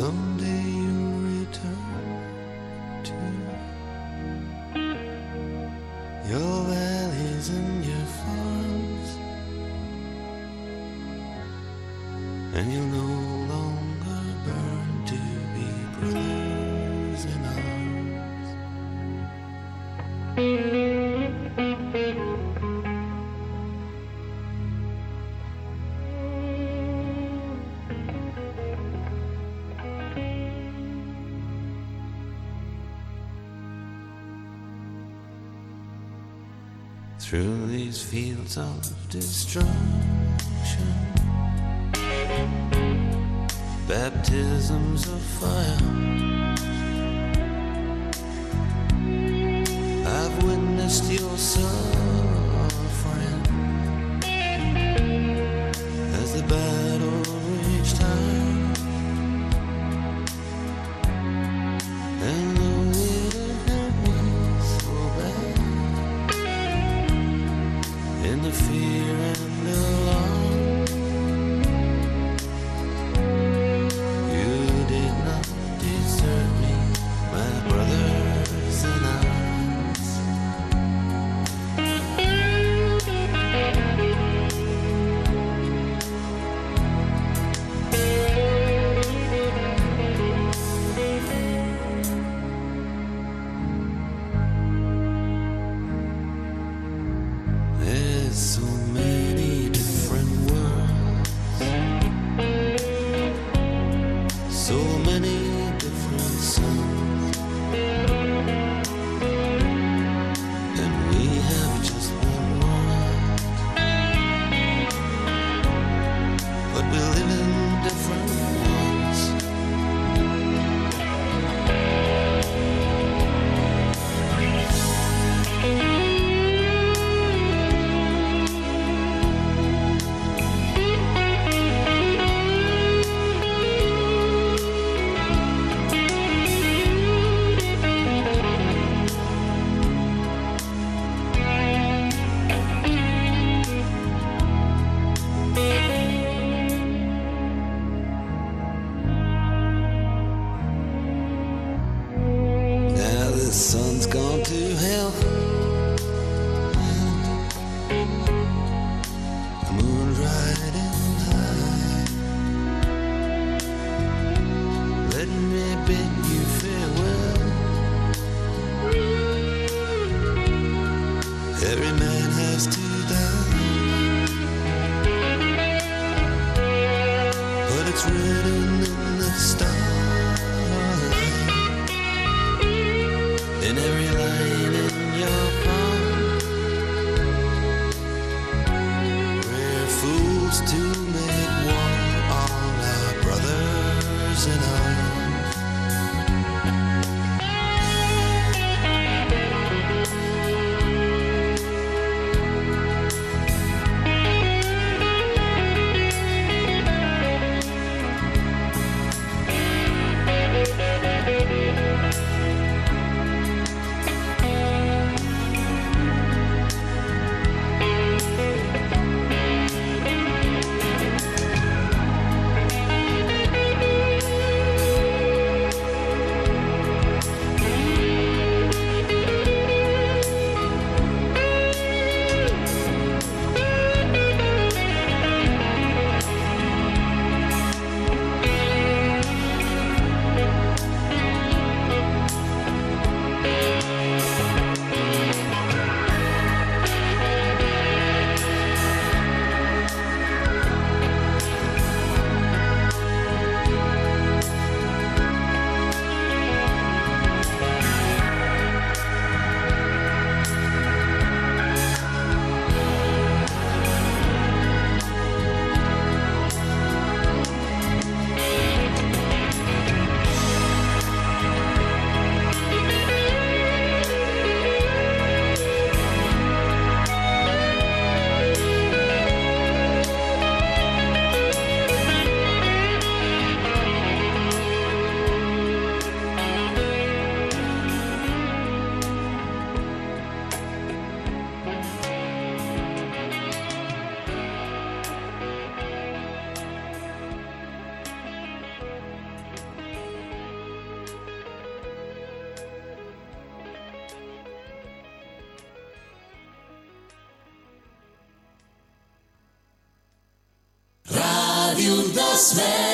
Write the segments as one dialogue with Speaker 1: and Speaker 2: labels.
Speaker 1: Someday you through these fields of destruction. Baptisms of fire. The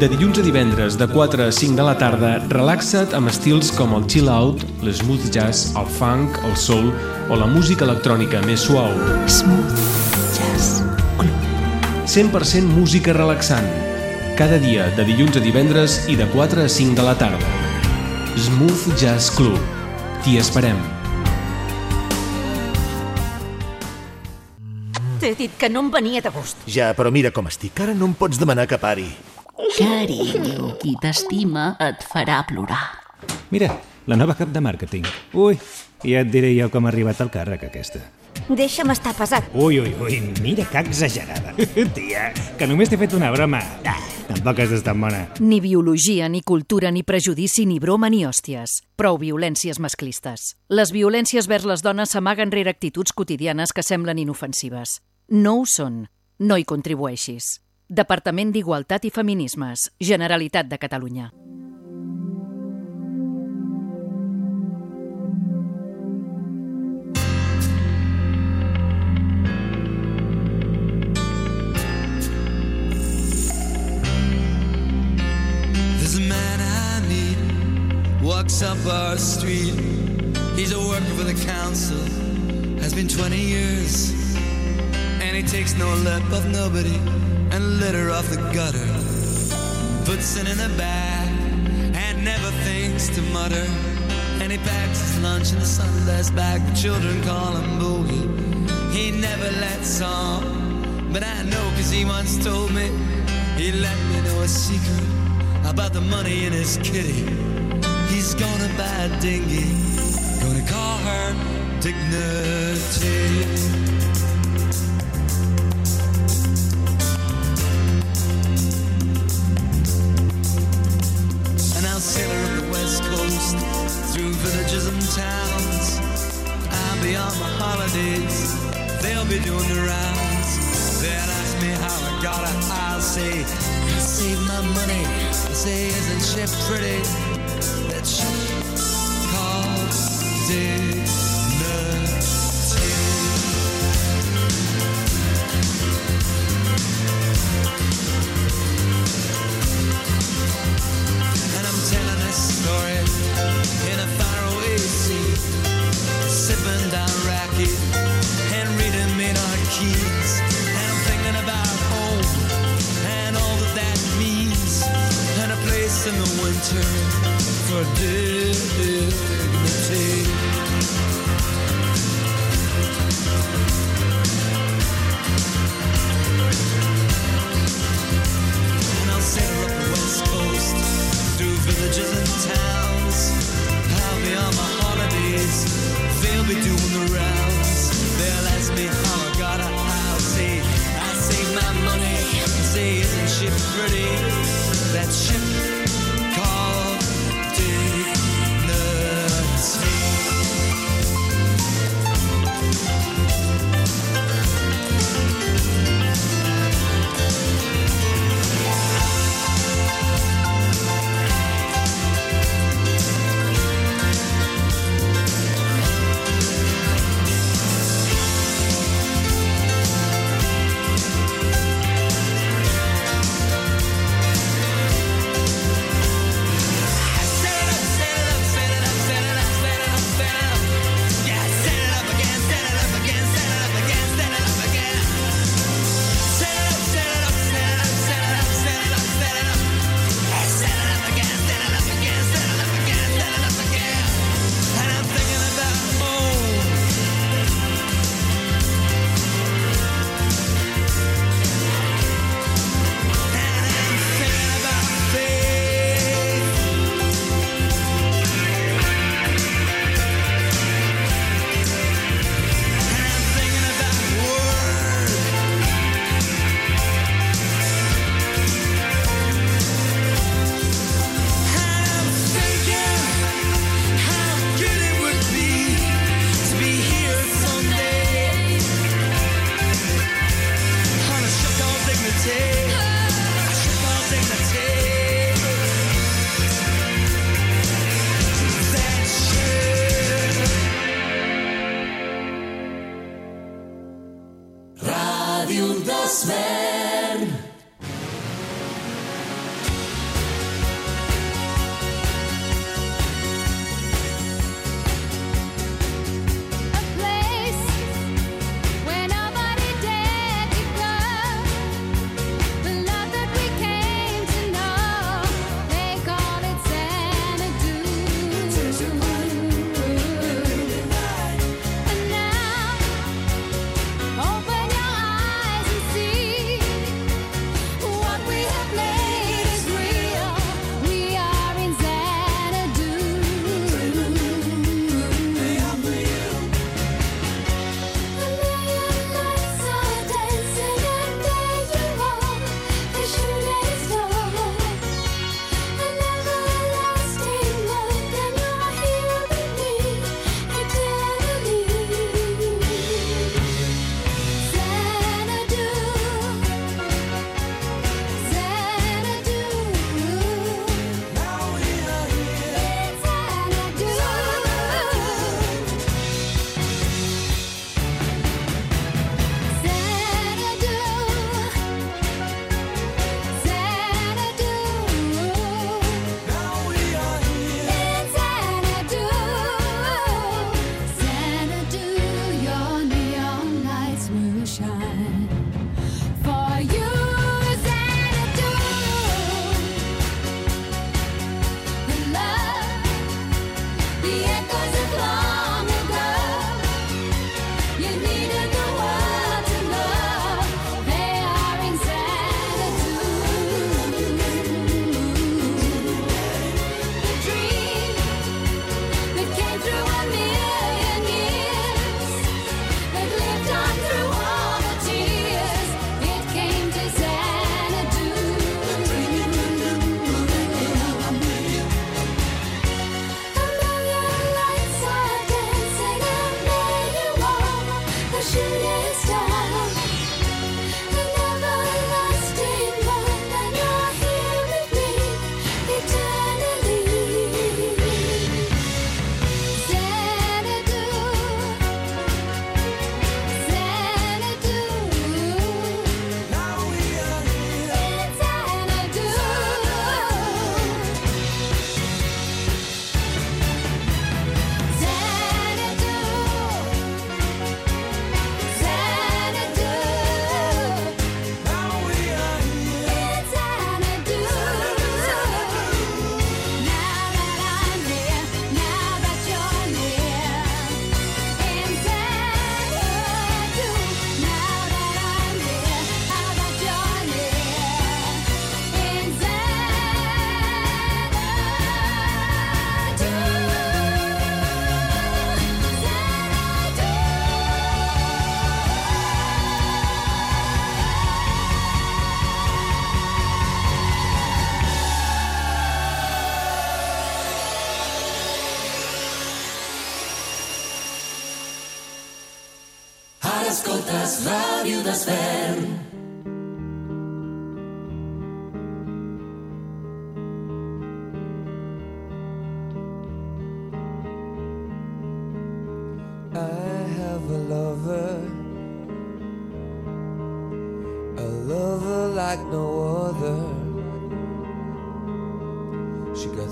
Speaker 1: De
Speaker 2: dilluns a divendres, de 4 a 5 de la tarda, relaxa't amb estils com el chill out, l'smooth jazz, el funk, el soul o la música electrònica més suau.
Speaker 3: Smooth Jazz Club.
Speaker 2: 100% música relaxant. Cada dia, de dilluns a divendres i de 4 a 5 de la tarda. Smooth Jazz Club. T'hi esperem.
Speaker 4: T'he dit que no em venia de gust.
Speaker 5: Ja, però mira com estic. Ara no em pots demanar que pari.
Speaker 3: Carinyo, qui t'estima et farà plorar.
Speaker 6: Mira, la nova cap de màrqueting. Ui, ja et diré jo com ha arribat al càrrec, aquesta.
Speaker 4: Deixa'm estar pesat.
Speaker 6: Ui, ui, ui, mira que exagerada. Tia, que només t'he fet una broma. Ah, tampoc has d'estar bona.
Speaker 7: Ni biologia, ni cultura, ni prejudici, ni broma, ni hòsties. Prou violències masclistes. Les violències vers les dones s'amaguen rere actituds quotidianes que semblen inofensives. No ho són. No hi contribueixis. Departament d'Igualtat i Feminismes. Generalitat de Catalunya.
Speaker 8: Walks up our street. He's a worker for the council, has been 20 years. And he takes no lip of nobody and litter off the gutter. Puts it in a bag and never thinks to mutter. And he packs his lunch in a Sunday's bag. The children call him Boogie. He never lets on, but I know cause he once told me he let me know a secret about the money in his kitty. He's gonna buy a dinghy, gonna call her Dignity. Money. Say, isn't she pretty? Be doing the rounds.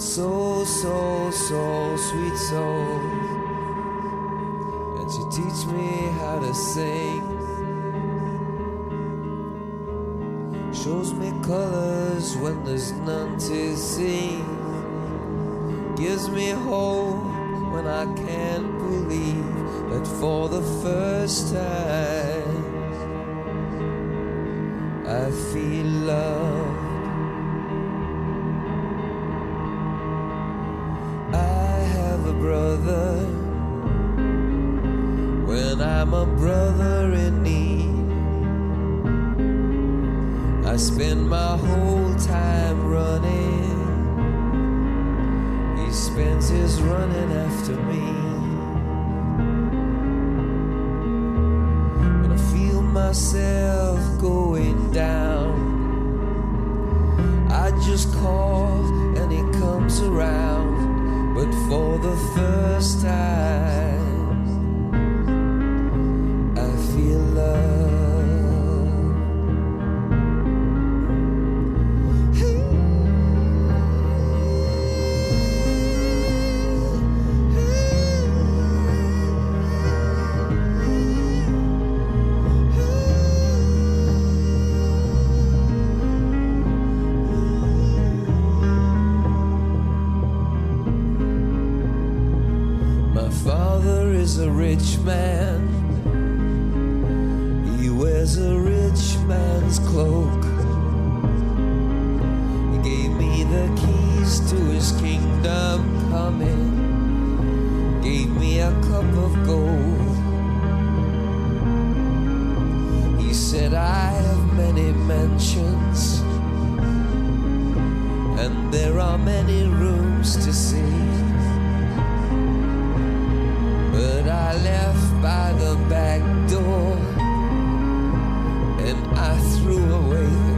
Speaker 9: So, so, so sweet soul, and she teach me how to sing. Shows me colors when there's none to see. Gives me hope when I can't believe that for the first time I feel love. I'm a brother in need. I spend my whole time running. He spends his running after me. When I feel myself going down, I just call and he comes around. But for the first time, And there are many rooms to see. But I left by the back door and I threw away the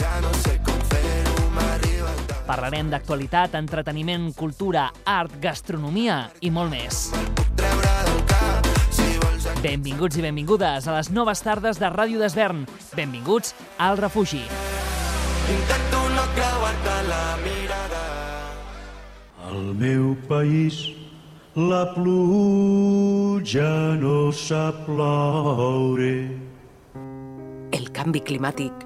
Speaker 10: Ja no sé com fer-ho, m'arriba.
Speaker 11: Parlarem d'actualitat, entreteniment, cultura, art, gastronomia i molt més. Benvinguts i benvingudes a les noves tardes de Ràdio d'Esvern. Benvinguts al refugi.
Speaker 10: Intento no creuar-te la mirada.
Speaker 12: Al meu país la pluja no sap ploure.
Speaker 13: El canvi climàtic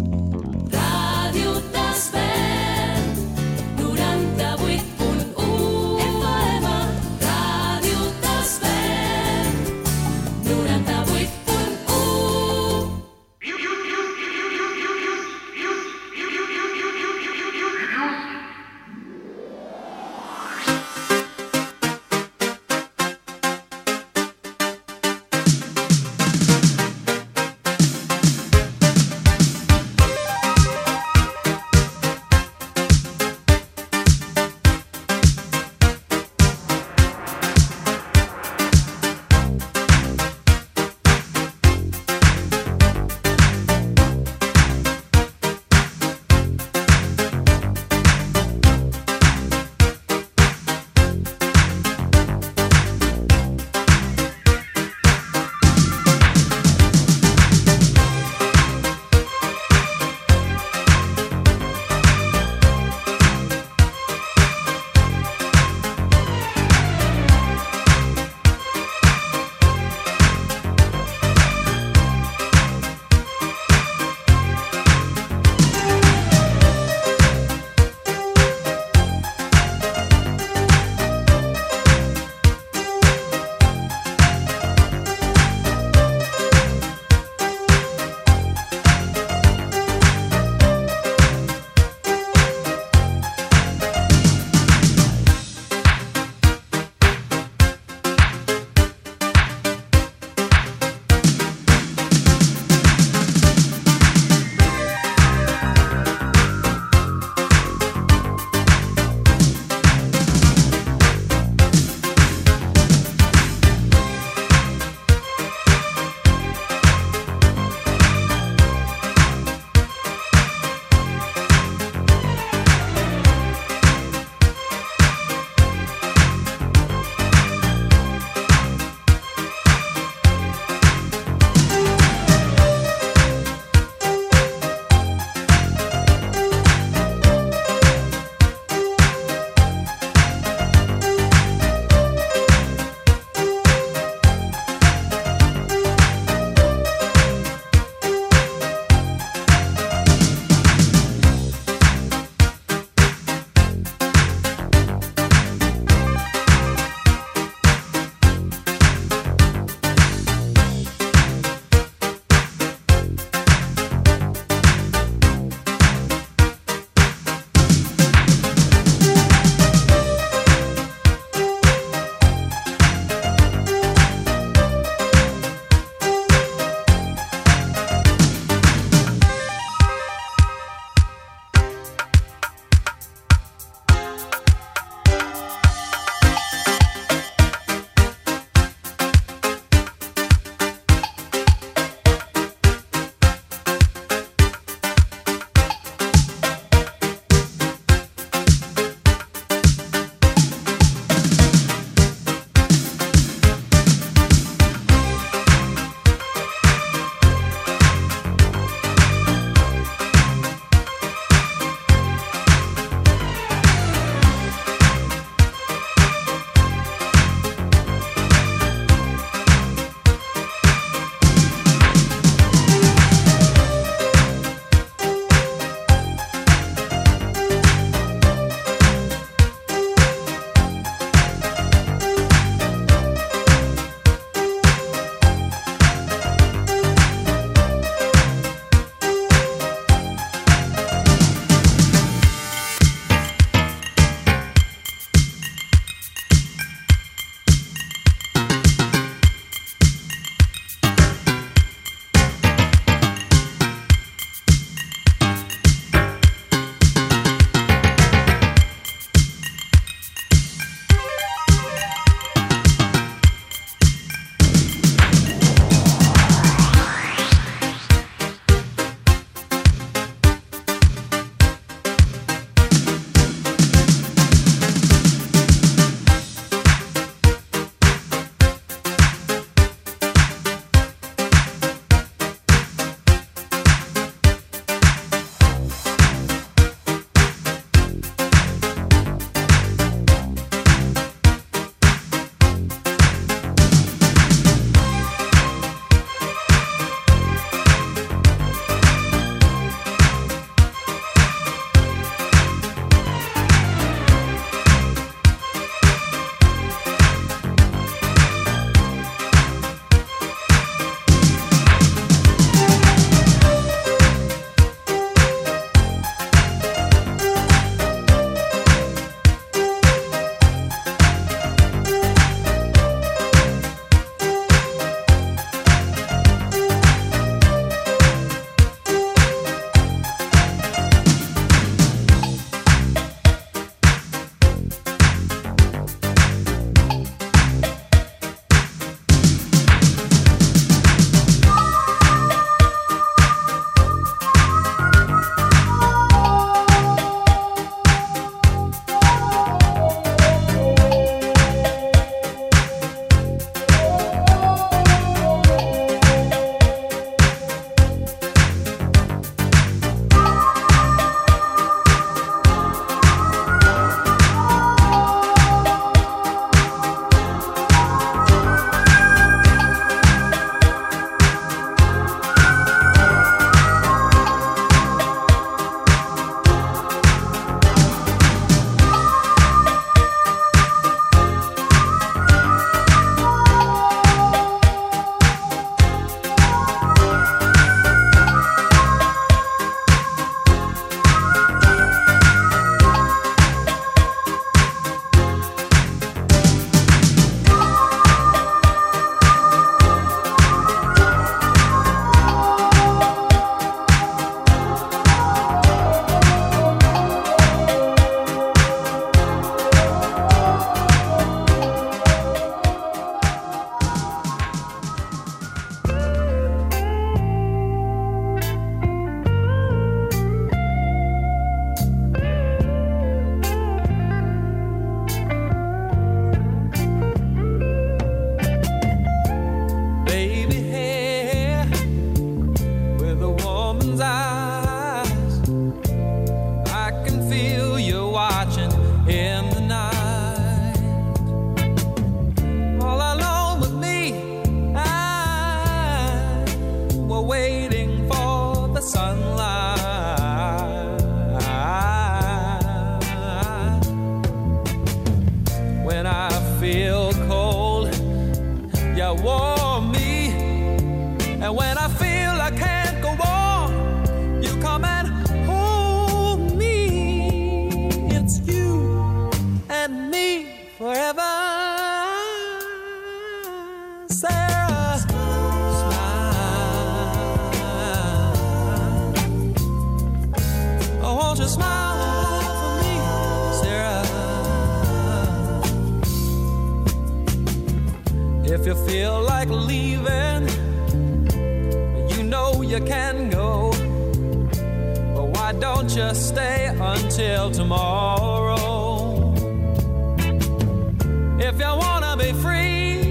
Speaker 14: If you wanna be free,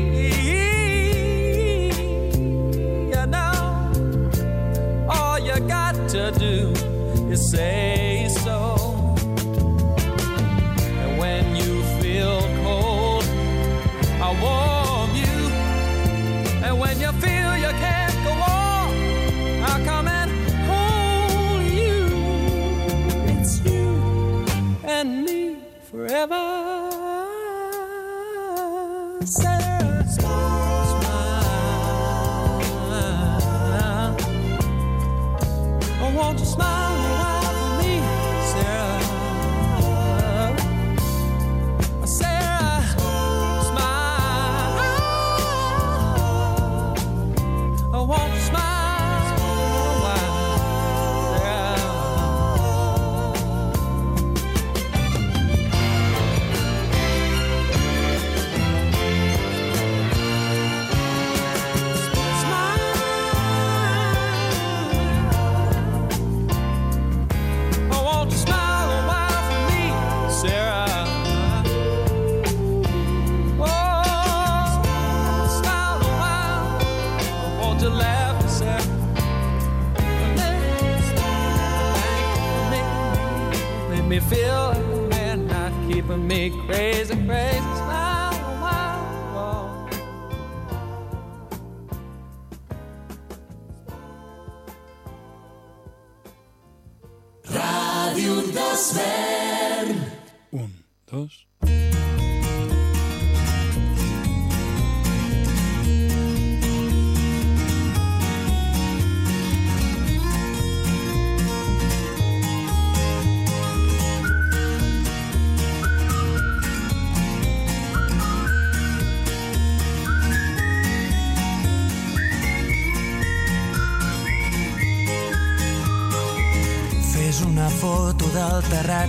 Speaker 14: you know, all you got to do is say so. And when you feel cold, I'll warm you. And when you feel you can't go on, I'll come and hold you. It's you and me forever. Crazy, crazy.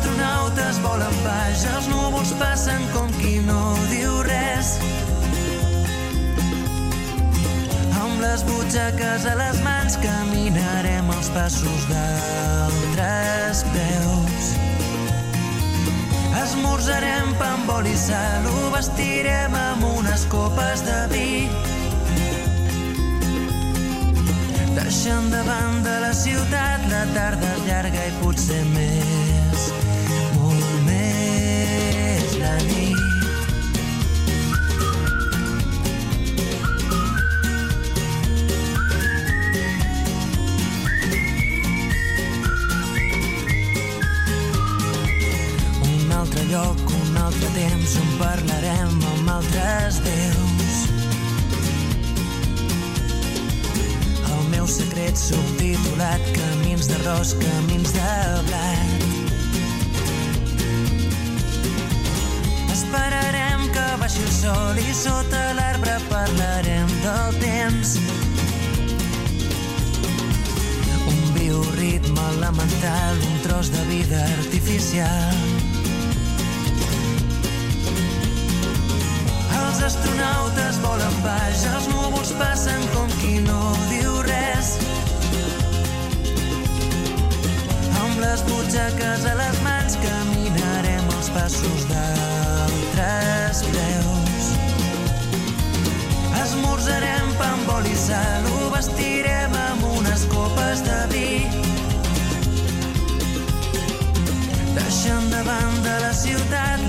Speaker 14: Astronautes volen baix, els núvols passen com qui no diu res. Amb les butxaques a les mans caminarem els passos d'altres peus. Esmorzarem pa amb oli i sal, ho vestirem amb unes copes de vi. Deixant de la ciutat, la tarda és llarga i potser més, secret subtitulat Camins d'arròs, camins de blat. Esperarem que baixi el sol i sota l'arbre parlarem del temps. Un bioritme elemental, un tros de vida artificial. Els astronautes volen baix, els núvols passen com qui no res. Amb les butxaques a les mans caminarem els passos d'altres preus. Esmorzarem pa amb oli i sal, ho vestirem amb unes copes de vi. Deixant de banda la ciutat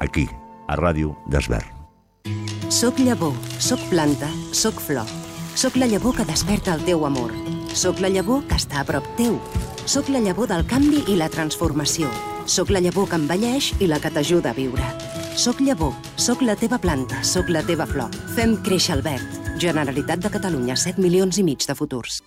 Speaker 15: aquí, a Ràdio d'Esvern.
Speaker 16: Soc llavor, soc planta, soc flor. Soc la llavor que desperta el teu amor. Soc la llavor que està a prop teu. Soc la llavor del canvi i la transformació. Soc la llavor que envelleix i la que t'ajuda a viure. Soc llavor, soc la teva planta, soc la teva flor. Fem créixer el verd. Generalitat de Catalunya, 7 milions i mig de futurs.